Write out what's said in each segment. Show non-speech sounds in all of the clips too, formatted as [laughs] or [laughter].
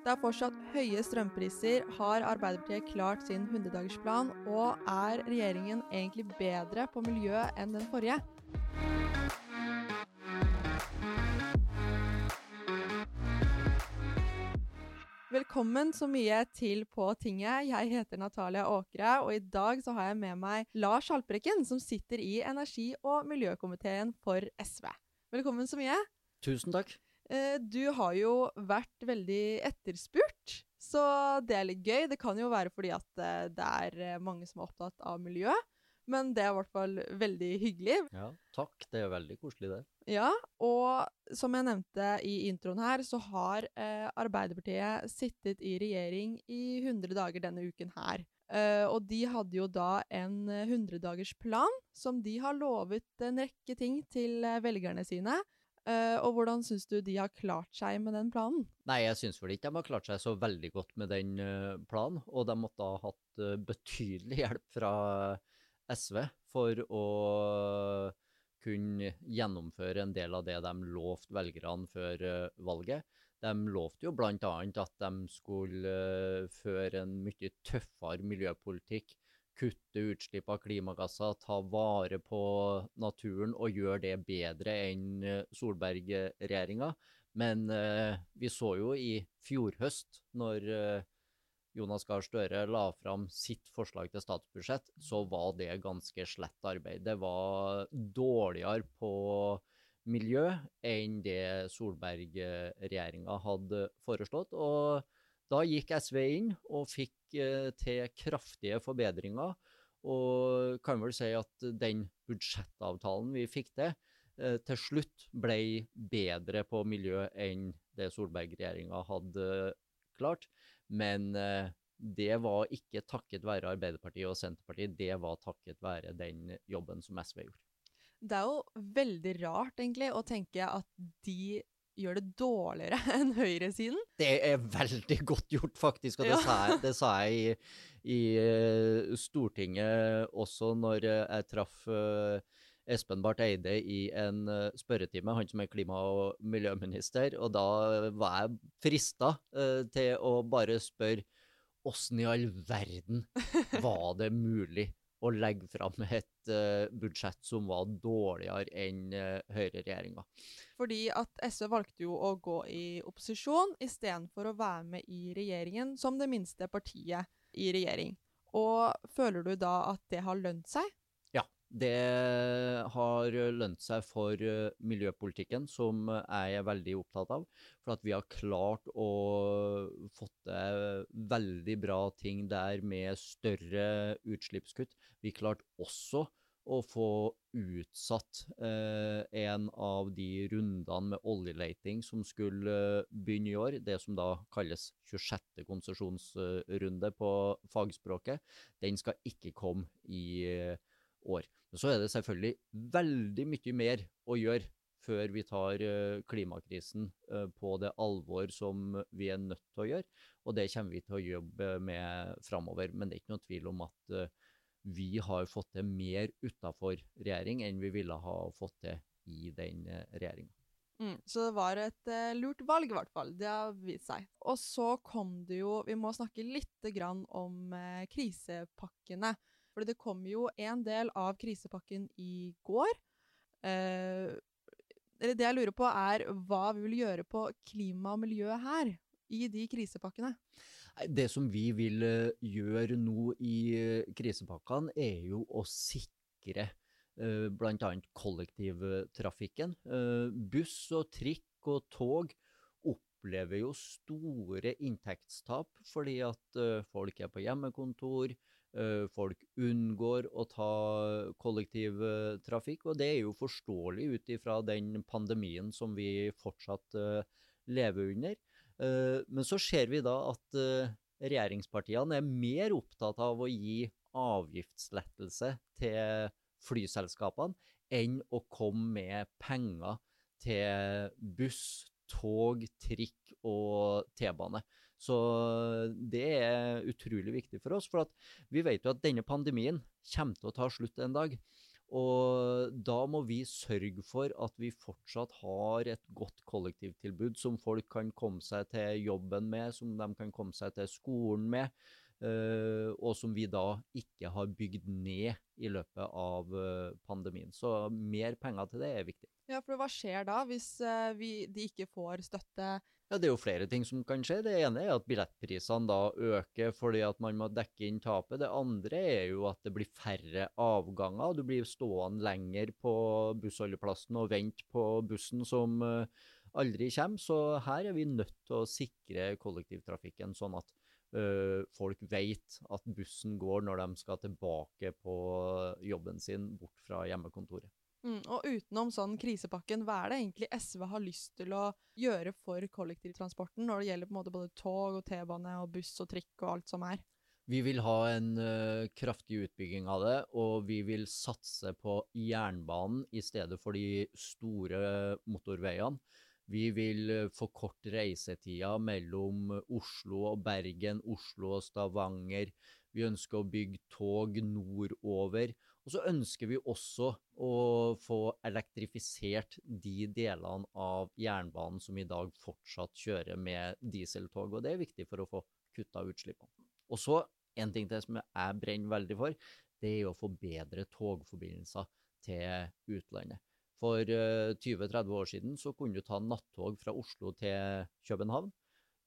Det er fortsatt høye strømpriser, har Arbeiderpartiet klart sin 100-dagersplan, og er regjeringen egentlig bedre på miljø enn den forrige? Velkommen så mye til På tinget. Jeg heter Natalia Åkre, og i dag så har jeg med meg Lars Haltbrekken, som sitter i energi- og miljøkomiteen for SV. Velkommen så mye. Tusen takk. Eh, du har jo vært veldig etterspurt, så det er litt gøy. Det kan jo være fordi at eh, det er eh, mange som er opptatt av miljø, men det er i hvert fall veldig hyggelig. Ja, takk. Det er veldig koselig, det. Ja, og som jeg nevnte i introen her, så har eh, Arbeiderpartiet sittet i regjering i 100 dager denne uken her. Eh, og de hadde jo da en 100-dagersplan som de har lovet en rekke ting til velgerne sine. Uh, og hvordan syns du de har klart seg med den planen? Nei, jeg syns vel ikke de har klart seg så veldig godt med den uh, planen. Og de måtte ha hatt uh, betydelig [laughs] hjelp fra SV for å kunne gjennomføre en del av det de lovte velgerne før valget. De lovte jo bl.a. at de skulle føre en mye tøffere miljøpolitikk kutte utslipp av klimagasser, ta vare på naturen og gjøre det bedre enn eh, Solberg-regjeringa. Men eh, vi så jo i fjor høst, når eh, Jonas Gahr Støre la fram sitt forslag til statsbudsjett, så var det ganske slett arbeid. Det var dårligere på miljø enn det Solberg-regjeringa hadde foreslått. Og da gikk SV inn og fikk Eh, til kraftige forbedringer. Og kan vel si at den budsjettavtalen vi fikk til, eh, til slutt ble bedre på miljø enn det Solberg-regjeringa hadde klart. Men eh, det var ikke takket være Arbeiderpartiet og Senterpartiet, det var takket være den jobben som SV gjorde. Det er jo veldig rart, egentlig, å tenke at de gjør det dårligere [laughs] enn høyresiden. Det er veldig godt gjort, faktisk. Og det, ja. sa, jeg, det sa jeg, i, i uh, Stortinget også når jeg traff uh, Espen Barth Eide i en uh, spørretime, han som er klima- og miljøminister. Og da var jeg frista til å bare spørre åssen i all verden [laughs] var det mulig å legge fram [laughs] et uh, budsjett som var dårligere enn uh, høyreregjeringa. Fordi at SV valgte jo å gå i opposisjon istedenfor å være med i regjeringen som det minste partiet i regjering. Og føler du da at det har lønt seg? Det har lønt seg for eh, miljøpolitikken, som jeg er veldig opptatt av. For at vi har klart å få til veldig bra ting der med større utslippskutt. Vi klarte også å få utsatt eh, en av de rundene med oljeleting som skulle eh, begynne i år. Det som da kalles 26. konsesjonsrunde på fagspråket. Den skal ikke komme i eh, år. Så er det selvfølgelig veldig mye mer å gjøre før vi tar eh, klimakrisen eh, på det alvor som vi er nødt til å gjøre. Og det kommer vi til å jobbe med framover. Men det er ikke noen tvil om at eh, vi har fått til mer utafor regjering enn vi ville ha fått til i den regjeringa. Mm, så det var et uh, lurt valg, i hvert fall. Det har vist seg. Og så kom det jo Vi må snakke litt om uh, krisepakkene. For det kom jo en del av krisepakken i går. Eh, det jeg lurer på, er hva vi vil gjøre på klima og miljø her? I de krisepakkene? Det som vi vil eh, gjøre nå i eh, krisepakkene, er jo å sikre uh, bl.a. kollektivtrafikken. Uh, buss og trikk og tog opplever jo store inntektstap fordi at folk er på hjemmekontor, Eh, folk unngår å ta kollektivtrafikk, og det er jo forståelig ut ifra den pandemien som vi fortsatt eh, lever under. Eh, men så ser vi da at regjeringspartiene er mer opptatt av å gi avgiftslettelse til flyselskapene enn å komme med penger til buss, tog, trikk og T-bane. Så det er utrolig viktig for oss. For vi vet jo at denne pandemien kommer til å ta slutt en dag. Og da må vi sørge for at vi fortsatt har et godt kollektivtilbud som folk kan komme seg til jobben med, som de kan komme seg til skolen med, uh, og som vi da ikke har bygd ned i løpet av uh, pandemien. Så mer penger til det er viktig. Ja, for hva skjer da hvis uh, vi, de ikke får støtte ja, Det er jo flere ting som kan skje. Det ene er at billettprisene da øker fordi at man må dekke inn tapet. Det andre er jo at det blir færre avganger. Du blir stående lenger på bussholdeplassen og vente på bussen som uh, aldri kommer. Så her er vi nødt til å sikre kollektivtrafikken, sånn at uh, folk vet at bussen går når de skal tilbake på jobben sin bort fra hjemmekontoret. Mm, og utenom sånn krisepakken, hva er det egentlig SV har lyst til å gjøre for kollektivtransporten når det gjelder på en måte både tog og T-bane og buss og trikk og alt som er? Vi vil ha en uh, kraftig utbygging av det, og vi vil satse på jernbanen i stedet for de store motorveiene. Vi vil uh, forkorte reisetida mellom Oslo og Bergen, Oslo og Stavanger. Vi ønsker å bygge tog nordover. Og så ønsker vi også å få elektrifisert de delene av jernbanen som i dag fortsatt kjører med dieseltog, og det er viktig for å få kutta utslippene. Og så en ting til som jeg brenner veldig for, det er å få bedre togforbindelser til utlandet. For 20-30 eh, år siden så kunne du ta nattog fra Oslo til København.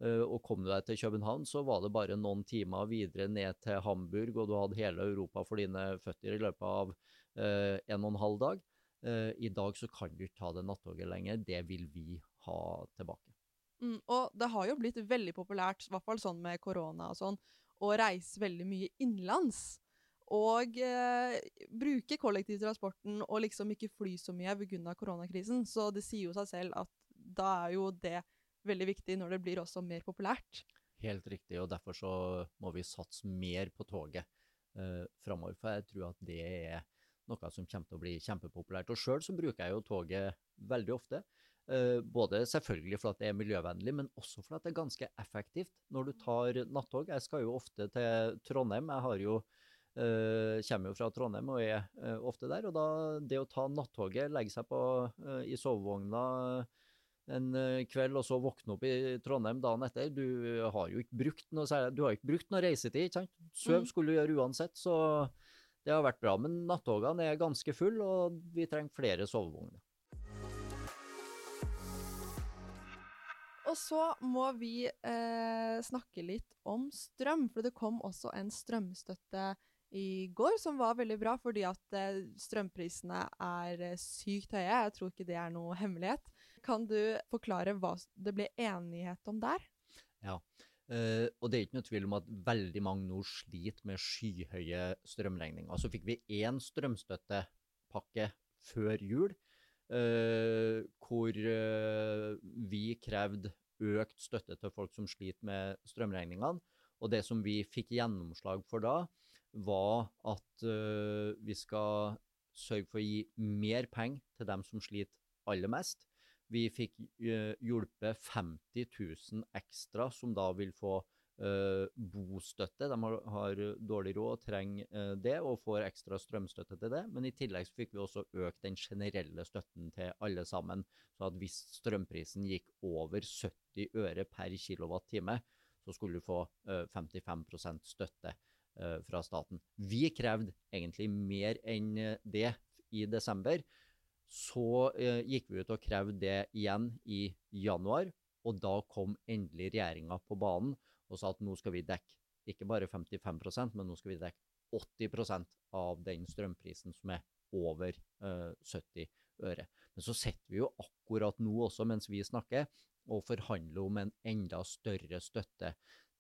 Eh, og kom du deg til København, så var det bare noen timer videre ned til Hamburg, og du hadde hele Europa for dine føtter i løpet av eh, en og en halv dag. Eh, I dag så kan du ikke ta det nattoget lenger. Det vil vi ha tilbake. Mm, og det har jo blitt veldig populært, i hvert fall sånn med korona og sånn, å reise veldig mye innenlands. Og eh, bruke kollektivtransporten og liksom ikke fly så mye pga. koronakrisen. Så det sier jo seg selv at da er jo det veldig viktig når det blir også mer populært. Helt riktig, og derfor så må vi satse mer på toget eh, framover. For jeg tror at det er noe som kommer til å bli kjempepopulært. Og sjøl så bruker jeg jo toget veldig ofte. Eh, både selvfølgelig fordi det er miljøvennlig, men også fordi det er ganske effektivt når du tar nattog. Jeg skal jo ofte til Trondheim. Jeg har jo Uh, kommer jo fra Trondheim og er uh, ofte der. Og da det å ta nattoget, legge seg på, uh, i sovevogna en eh, kveld, og så våkne opp i Trondheim dagen etter. Du har jo ikke brukt noe, du har ikke brukt noe reisetid. ikke sant? Søv mm. skulle du gjøre uansett, så det har vært bra. Men nattogene er ganske fulle, og vi trenger flere sovevogner. Og så må vi eh, snakke litt om strøm, for det kom også en strømstøtte i går som var veldig bra, fordi at eh, strømprisene er eh, sykt høye. Jeg tror ikke det er noe hemmelighet. Kan du forklare hva det ble enighet om der? Ja, uh, og det er ikke noe tvil om at veldig mange nå sliter med skyhøye strømregninger. Så fikk vi én strømstøttepakke før jul, uh, hvor uh, vi krevde økt støtte til folk som sliter med strømregningene. Og det som vi fikk gjennomslag for da, var at vi skal sørge for å gi mer penger til dem som sliter aller mest. Vi fikk uh, hjulpet 50 000 ekstra, som da vil få uh, bostøtte. De har, har, dårlig råd og trenger uh, det, og får ekstra strømstøtte til det. Men i tillegg så fikk vi også økt den generelle støtten til alle sammen. Så at hvis strømprisen gikk over 70 øre per kilowattime, så skulle du få 55% støtte fra staten. Vi krevde egentlig mer enn det i desember. Så eh, gikk vi ut og krevde det igjen i januar, og da kom endelig regjeringa på banen og sa at nå skal vi dekke ikke bare 55% men nå skal vi dekke 80% av den strømprisen som er over eh, 70 øre. Men så sitter vi jo akkurat nå også, mens vi snakker, og forhandler om en enda større støtte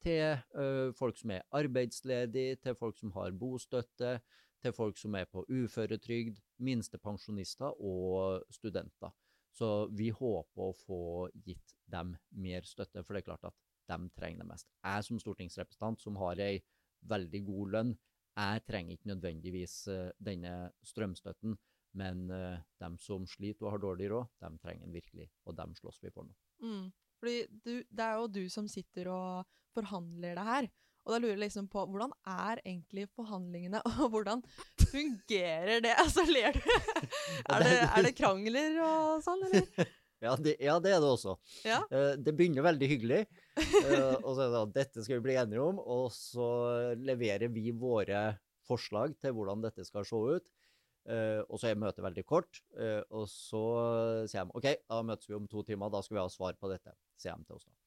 til uh, folk som er arbeidsledige, til folk som har bostøtte, til folk som er på uføretrygd, minstepensjonister og studenter. Så vi håper å få gitt dem mer støtte, for det er klart at de trenger det mest. Jeg som stortingsrepresentant, som har ei veldig god lønn, jeg trenger ikke nødvendigvis uh, denne strømstøtten, men uh, dem som sliter og har dårlig råd, dem trenger den virkelig, og dem slåss vi for nå. Mm. Fordi du, det er jo du som sitter og forhandler det her. Og da lurer jeg liksom på hvordan er egentlig forhandlingene, [laughs] og hvordan Fungerer det? Altså, ler du? [laughs] er, det, er det krangler og sånn, eller? [laughs] Ja det, ja, det er det også. Ja. Uh, det begynner veldig hyggelig. Uh, og så er det sånn, dette skal vi bli enige om, og så leverer vi våre forslag til hvordan dette skal se ut. Uh, og så er møtet veldig kort, og så sier de OK, da møtes vi om to timer, da skal vi ha svar på dette, sier de til oss da.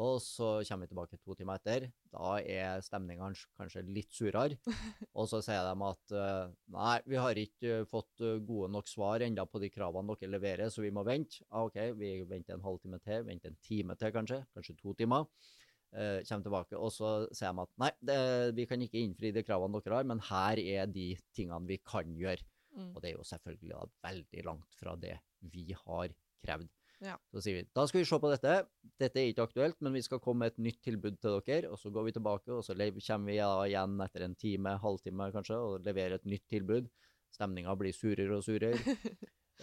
Og så kommer vi tilbake to timer etter. Da er stemninga kanskje litt surere. [laughs] Og så sier de at eh, nei, vi har ikke fått eh, gode nok svar enda på de kravene dere leverer, så vi må vente. Ah, OK, vi venter en halvtime til, venter en time til kanskje, kanskje to timer. Eh, kommer tilbake, og så sier de at nei, det, vi kan ikke innfri de kravene dere har, men her er de tingene vi kan gjøre. Mm. Og det er jo selvfølgelig da veldig langt fra det vi har krevd. Ja. Så sier vi da skal vi se på dette. Dette er ikke aktuelt, men vi skal komme med et nytt tilbud til dere. Og så går vi tilbake, og så kommer vi igjen etter en time, halvtime kanskje, og leverer et nytt tilbud. Stemninga blir surere og surere.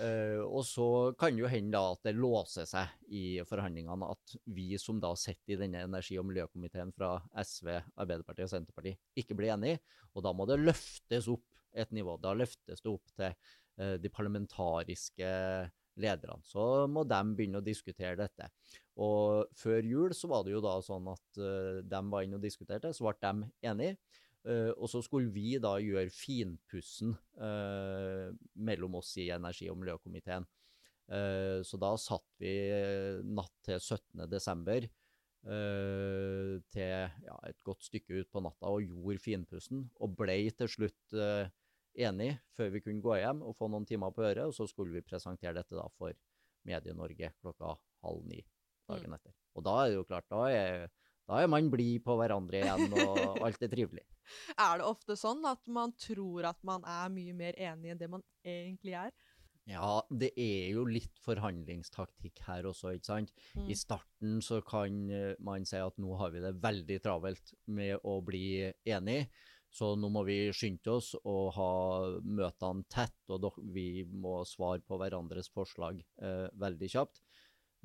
uh, [laughs] og så kan det jo hende da at det låser seg i forhandlingene at vi som da sitter i denne energi- og miljøkomiteen fra SV, Arbeiderpartiet og Senterpartiet, ikke blir enige. Og da må det løftes opp et nivå. Da løftes det opp til uh, de parlamentariske lederne. Så må de begynne å diskutere dette. Og før jul så var det jo da sånn at eh, de var inne og diskuterte, så ble de enige. Uh, og så skulle vi da gjøre finpussen uh, mellom oss i energi- og miljøkomiteen. Så da satt vi natt til 17. desember eh, til ja, et godt stykke ut på natta og gjorde finpussen, og ble til slutt eh, enig før vi kunne gå hjem og få noen timer på øret, og så skulle vi presentere dette da for Medie-Norge klokka halv ni dagen etter. Og da er det jo klart, da er, da er man blid på hverandre igjen, og [laughs] alt er trivelig. Er det ofte sånn at man tror at man er mye mer enig enn det man egentlig er? Ja, det er jo litt forhandlingstaktikk her også, ikke sant? Mm. I starten så kan eh, man si at nå har vi det veldig travelt med å bli enig, så nå må vi skynde oss og ha møtene tett, og vi må svare på hverandres forslag eh, veldig kjapt.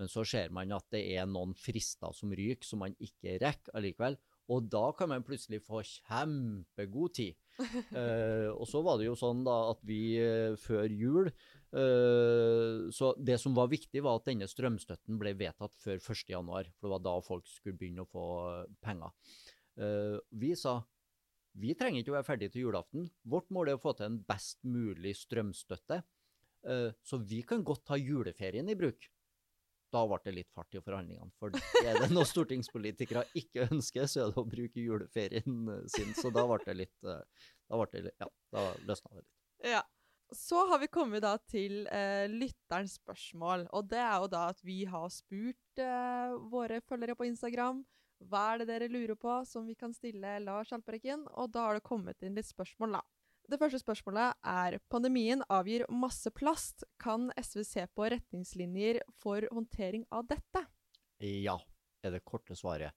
Men så ser man at det er noen frister som ryker, som man ikke rekker allikevel. Og da kan man plutselig få kjempegod tid. [laughs] Eh, og så var det jo sånn da at vi eh, før jul eh, Så det som var viktig, var at denne strømstøtten ble vedtatt før 1.1., for det var da folk skulle begynne å få eh, penger. Eh, vi sa vi trenger ikke å være ferdig til julaften. Vårt mål er å få til en best mulig strømstøtte. Eh, så vi kan godt ta juleferien i bruk. Da ble det litt fart i forhandlingene. For er det noe stortingspolitikere ikke ønsker, så er det å bruke juleferien eh, sin. Så da ble det litt eh, Da, det, ja, da løsna det litt. Ja. Så har vi kommet da til eh, lytterens spørsmål, og det er jo da at vi har spurt eh, våre følgere på Instagram hva er det dere lurer på som vi kan stille Lars Haltbrekken, og da har det kommet inn litt spørsmål, da. Det første spørsmålet er pandemien avgir masse plast. Kan SV se på retningslinjer for håndtering av dette? Ja, er det korte svaret.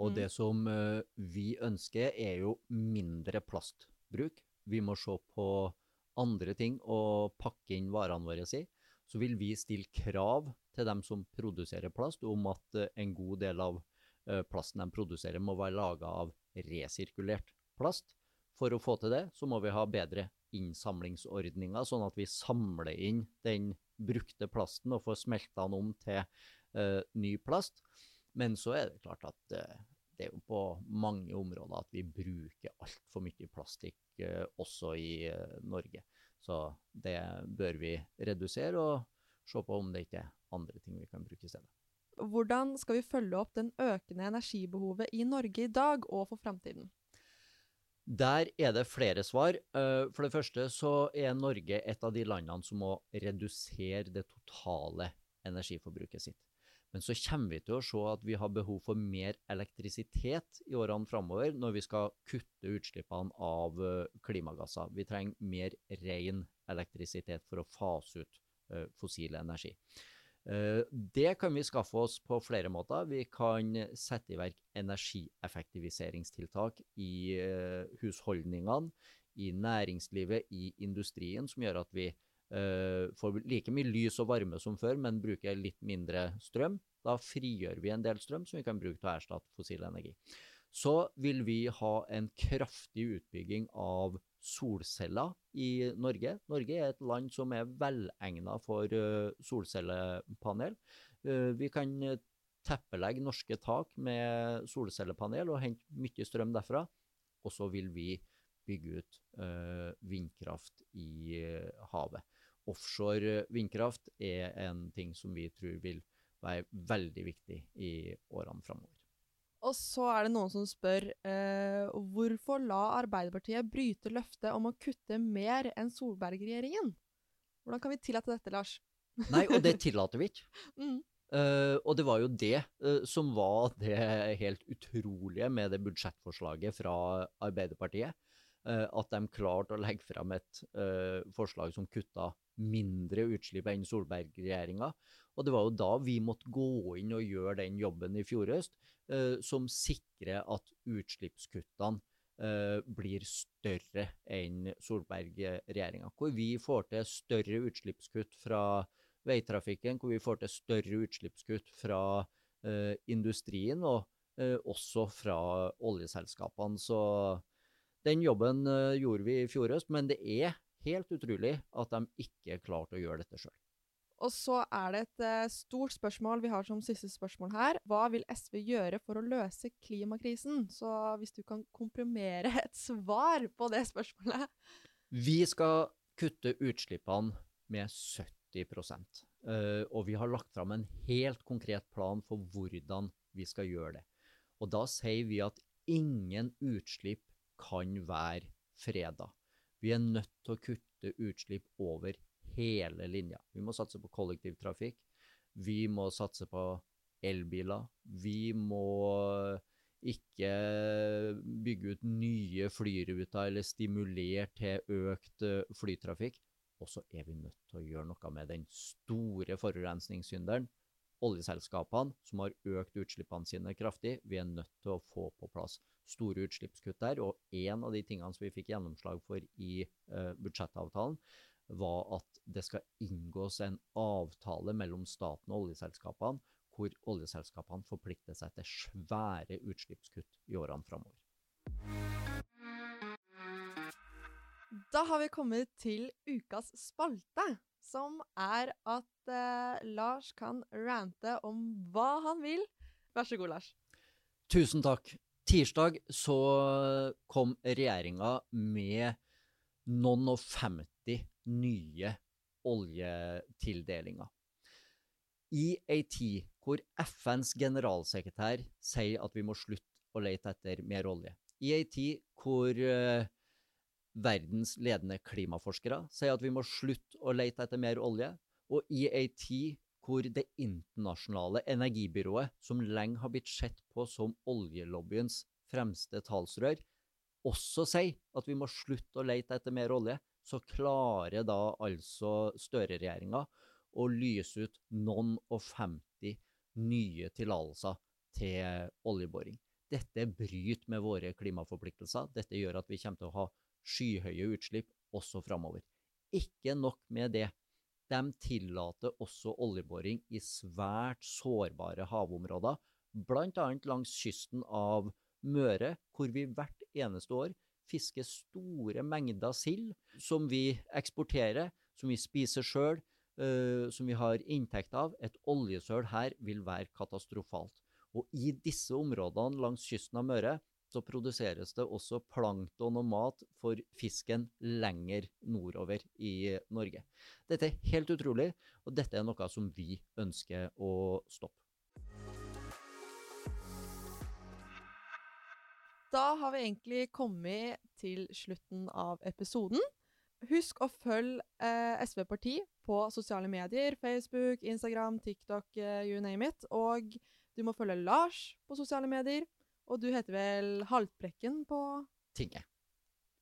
Og Mm. det som eh, vi ønsker, er jo mindre plastbruk. Vi må se på andre ting å pakke inn varene våre i. Så vil vi stille krav til dem som produserer plast, om at eh, en god del av plasten de produserer, må være laga av resirkulert plast. For å få til det, så må vi ha bedre innsamlingsordninger, sånn at vi samler inn den brukte plasten og får smelta den om til uh, ny plast. Men så er det klart at uh, det er jo på mange områder at vi bruker altfor mye plastikk uh, også i eh, Norge. Så det bør vi redusere og se på om det ikke er andre ting vi kan bruke i stedet. Hvordan skal vi følge opp den økende energibehovet i Norge i dag og for framtiden? Der er det flere svar. Eh, For det første så er Norge et av de landene som må redusere det totale energiforbruket sitt. Men så kommer vi til å se at vi har behov for mer elektrisitet i årene framover når vi skal kutte utslippene av eh, klimagasser. Vi trenger mer ren elektrisitet for å fase ut eh, fossil energi. Eh, Det kan vi skaffe oss på flere måter. Vi kan sette i verk energieffektiviseringstiltak i eh, husholdningene, i næringslivet, i industrien, som gjør at vi eh, får like mye lys og varme som før, men bruker litt mindre strøm. Da frigjør vi en del strøm som vi kan bruke til å erstatte fossil energi. Så vil vi ha en kraftig utbygging av solceller i Norge. Norge er et land som er velegnet for uh, solcellepanel. Uh, vi kan teppelegge norske tak med solcellepanel og hente mye strøm derfra. Og så vil vi bygge ut vindkraft i havet. Offshore vindkraft er en ting som vi tror vil være veldig viktig i årene framover. Og så er det noen som spør eh, hvorfor la Arbeiderpartiet bryte løftet om å kutte mer enn Solberg-regjeringen? Hvordan kan vi tillate dette, Lars? Nei, og det [laughs] tillater vi ikke. mm. uh, og det var jo det uh, som var det helt utrolige med det budsjettforslaget fra Arbeiderpartiet. Uh, at de klarte å legge frem et forslag som kutta mindre utslipp enn Solberg-regjeringa. Og det var jo da vi måtte gå inn og gjøre den jobben i fjor høst, som sikrer at utslippskuttene eh, blir større enn Solberg-regjeringa. Hvor vi får til større utslippskutt fra veitrafikken, hvor vi får til større utslippskutt fra eh, industrien, og eh, også fra oljeselskapene. Så den jobben eh, gjorde vi i fjor høst, men det er helt utrolig at de ikke klarte å gjøre dette sjøl. Og så er det et uh, stort spørsmål vi har som siste spørsmål her. Hva vil SV gjøre for å løse klimakrisen? Så hvis du kan komprimere et svar på det spørsmålet Vi skal kutte utslippene med 70 uh, Og vi har lagt fram en helt konkret plan for hvordan vi skal gjøre det. Og da sier vi at ingen utslipp kan være freda. Vi er nødt til å kutte utslipp over hele linja. Vi må satse på kollektivtrafikk. Vi må satse på elbiler. Vi må ikke bygge ut nye flyruter eller stimulere til økt eh, flytrafikk. Og så er vi nødt til å gjøre noe med den store forurensningssynderen, oljeselskapene, som har økt utslippene sine kraftig. Vi er nødt til å få på plass store utslippskutt der. Og en av de tingene som vi fikk gjennomslag for i uh, budsjettavtalen, var at det skal inngås en avtale mellom staten og oljeselskapene, hvor oljeselskapene forplikter seg til svære utslippskutt i årene framover. Da har vi kommet til ukas spalte, som er at eh, Lars kan rante om hva han vil. Vær så god, Lars. Tusen takk. Tirsdag så kom regjeringa med noen og 50 nye oljetildelinger. I ei tid hvor FNs generalsekretær sier at vi må slutte å lete etter mer olje, i ei tid hvor uh, verdens ledende klimaforskere sier at vi må slutte å lete etter mer olje, og i ei tid hvor det internasjonale energibyrået, som lenge har blitt sett på som oljelobbyens fremste talsrør, også sier at vi må slutte å lete etter mer olje, så klarer da altså Støre-regjeringa å lyse ut noen og 50 nye tillatelser til oljeboring. Dette bryter med våre klimaforpliktelser. Dette gjør at vi kommer til å ha skyhøye utslipp også framover. Ikke nok med det. De tillater også oljeboring i svært sårbare havområder, bl.a. langs kysten av Møre, hvor vi hvert eneste år fisker store mengder sild som vi eksporterer, som vi spiser sjøl, uh, eh, som vi har inntekt av. Et oljesøl her vil være katastrofalt. Og i disse områdene langs kysten av Møre så produseres det også plankton og mat for fisken lenger nordover i Norge. Dette er helt utrolig, og dette er noe som vi ønsker å stoppe. Da har vi egentlig kommet til slutten av episoden. Husk å følge eh, SV Parti på sosiale medier. Facebook, Instagram, TikTok, eh, you name it. Og du må følge Lars på sosiale medier. Og du heter vel Haltbrekken på Tinget.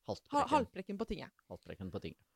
Haltbrekken. Ha, Haltbrekken på Tinget. Haltbrekken på Tinget.